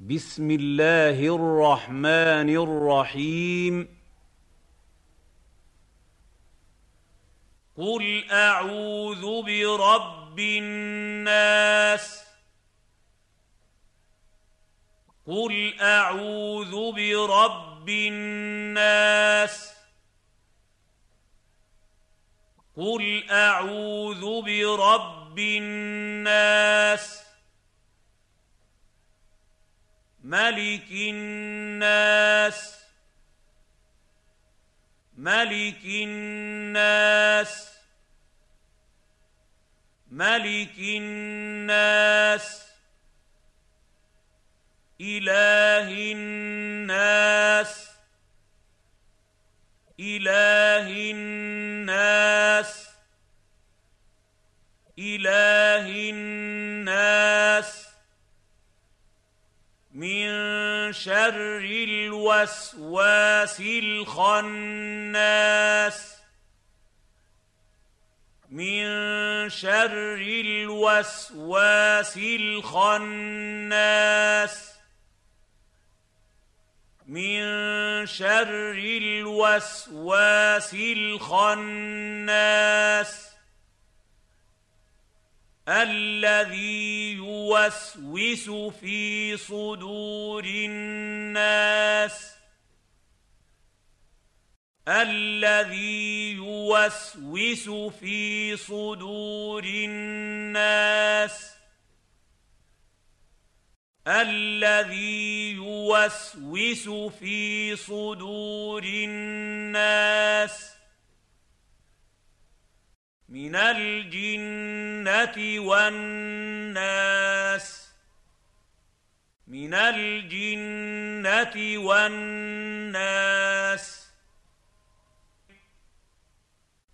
بسم الله الرحمن الرحيم قل اعوذ برب الناس قل اعوذ برب الناس قل اعوذ برب الناس ملك الناس. ملك الناس. ملك الناس. إله الناس. إله الناس. إله الناس. من شر الوسواس الخناس. من شر الوسواس الخناس. من شر الوسواس الخناس. الذي يوسوس في صدور الناس الذي يوسوس في صدور الناس الذي يوسوس في صدور الناس من الجنة والناس من الجنه والناس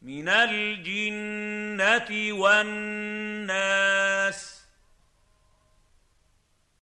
من الجنه والناس